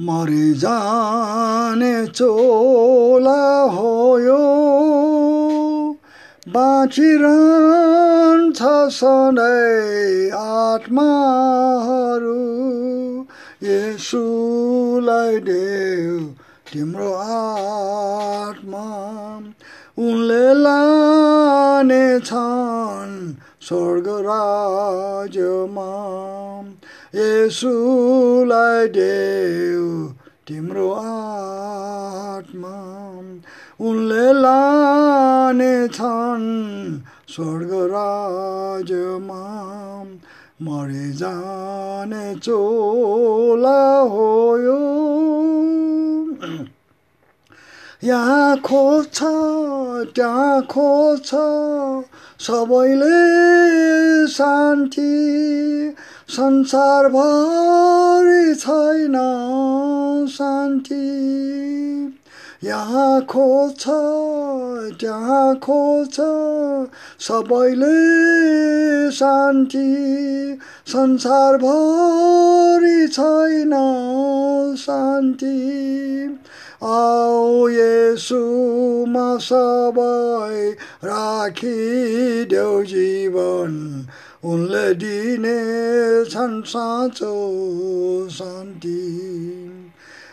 मरि जाने चोला हो यो बाँचिरहन्छ सधैँ आत्माहरू। यसुलाई देऊ तिम्रो आत्मा। उनले लाने छन् स्वर्ग राज्यमा यसुलाई देऊ तिम्रो आत्मा उनले लाने छन् स्वर्ग राज्यमा मरि जाने चोला हो यो यहाँ खोज्छ त्यहाँ खोज्छ सबैले शान्ति संसारभरि छैन शान्ति। यहाँ खोज्छ त्यहाँ खोज्छ सबैले शान्ति। संसारभरि छैन शान्ति। आओ यसुमा सबै राखिदेऊ जीवन। उनले दिने छन् साँचो शान्ति।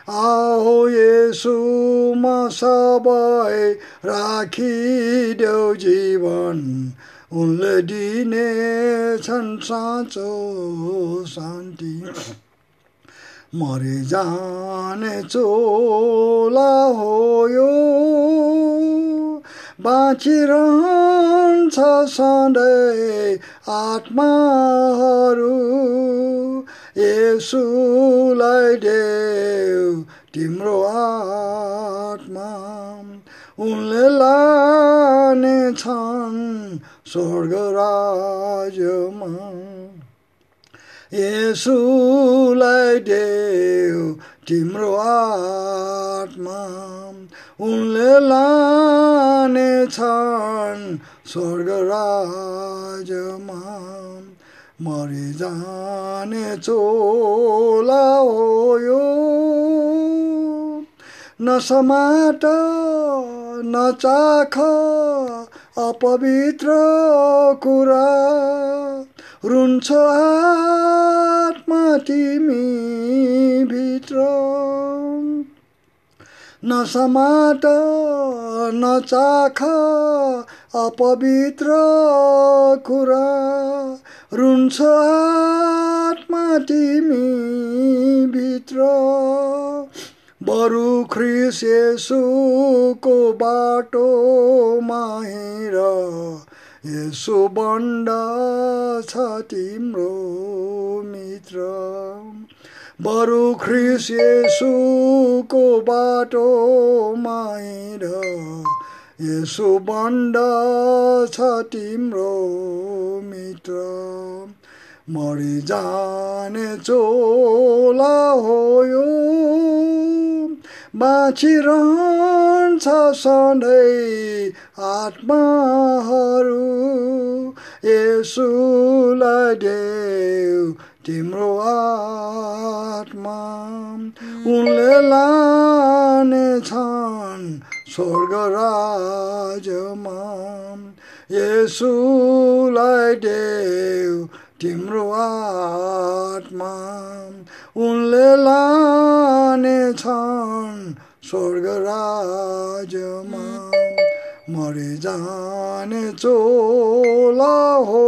आओ यसुमा सबै राखिदेऊ जीवन। उनले दिने छन् साँचो शान्ति। मरि जाने चोला हो यो बाँचिरहन्छ सधैँ आत्माहरू। यसुलाई देऊ तिम्रो आत्मा। उनले लाने छन् स्वर्ग राज्यमा यसुलाई देऊ तिम्रो आत्मा उनले लाने छन् स्वर्ग राज्यमा मरि जाने चोला हो यो नसमाट नचाख अपवित्र कुरा रुन्छ आत्मा तिमी भित्र। नसमाट नचाख अपवित्र कुरा। रुन्छ आत्मा तिमी भित्र। बरु ख्रिस यसुको बाटोमा हिँड। यसो बन्ड छ तिम्रो मित्र। बरु ख्रिस यसुको बाटोमा हिँड। यसो बन्ड छ तिम्रो मित्र। मरि जाने चोला हो यो। बाँचिरहन्छ सधैँ आत्माहरू। यसुलाई देऊ तिम्रो आत्मा। उनले लाने छन् स्वर्ग राज्यमा यसुलाई देऊ तिम्रो आत्मा। उनले लाने छन् स्वर्ग राज्यमा मरि जाने चोला हो